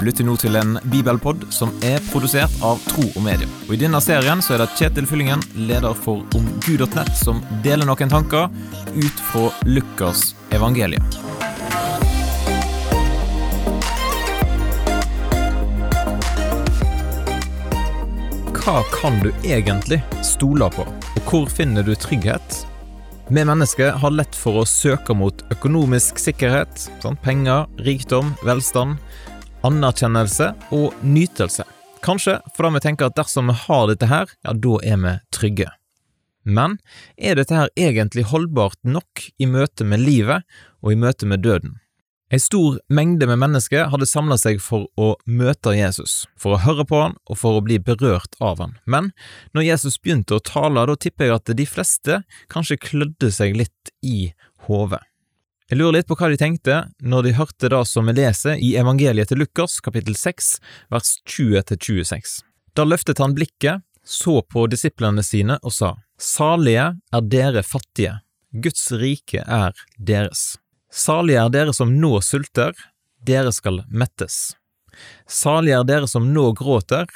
Du lytter nå til en bibelpod som er produsert av Tro og Medie. Og I denne serien så er det Kjetil Fyllingen, leder for omgud.nett, som deler noen tanker ut fra Lukas evangelium. Hva kan du egentlig stole på, og hvor finner du trygghet? Vi mennesker har lett for å søke mot økonomisk sikkerhet, sånn, penger, rikdom, velstand anerkjennelse og nytelse. Kanskje fordi vi tenker at dersom vi har dette her, ja, da er vi trygge. Men er dette her egentlig holdbart nok i møte med livet og i møte med døden? En stor mengde med mennesker hadde samla seg for å møte Jesus, for å høre på han og for å bli berørt av han. Men når Jesus begynte å tale, da tipper jeg at de fleste kanskje klødde seg litt i hodet. Jeg lurer litt på hva de tenkte når de hørte det som vi leser i evangeliet til Lukas kapittel 6 vers 20–26. Da løftet han blikket, så på disiplene sine og sa, Salige er dere fattige, Guds rike er deres. Salige er dere som nå sulter, dere skal mettes. Salige er dere som nå gråter,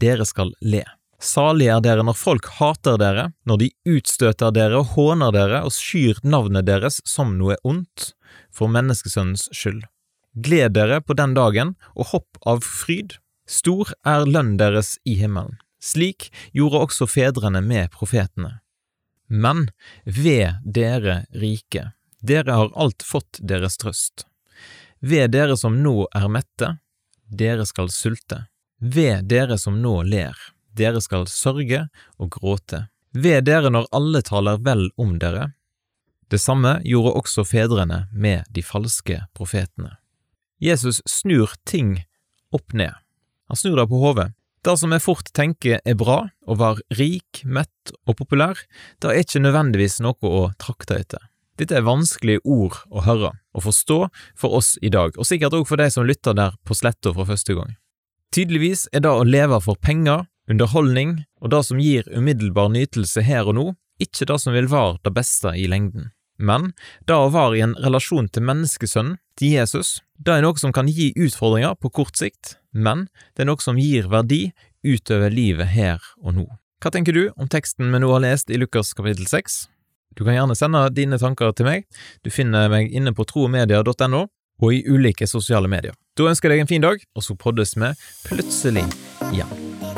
dere skal le. Salige er dere når folk hater dere, når de utstøter dere og håner dere og skyr navnet deres som noe ondt, for menneskesønnens skyld. Gled dere på den dagen og hopp av fryd. Stor er lønnen deres i himmelen. Slik gjorde også fedrene med profetene. Men ved dere rike, dere har alt fått deres trøst. Ved dere som nå er mette, dere skal sulte. Ved dere som nå ler dere skal sørge og gråte. Ved dere når alle taler vel om dere. Det samme gjorde også fedrene med de falske profetene. Jesus snur ting opp ned. Han snur det på hodet. Det som jeg fort tenker er bra, å være rik, mett og populær, det er ikke nødvendigvis noe å trakte etter. Dette er vanskelige ord å høre og forstå for oss i dag, og sikkert også for de som lytter der på sletta for første gang. Tydeligvis er det å leve for penger, underholdning og det som gir umiddelbar nytelse her og nå, ikke det som vil være det beste i lengden. Men det å være i en relasjon til menneskesønnen, til Jesus, det er noe som kan gi utfordringer på kort sikt, men det er noe som gir verdi utover livet her og nå. Hva tenker du om teksten vi nå har lest i Lukas kapittel 6? Du kan gjerne sende dine tanker til meg, du finner meg inne på tromedia.no og i ulike sosiale medier. Da ønsker jeg deg en fin dag, og så poddes vi plutselig igjen.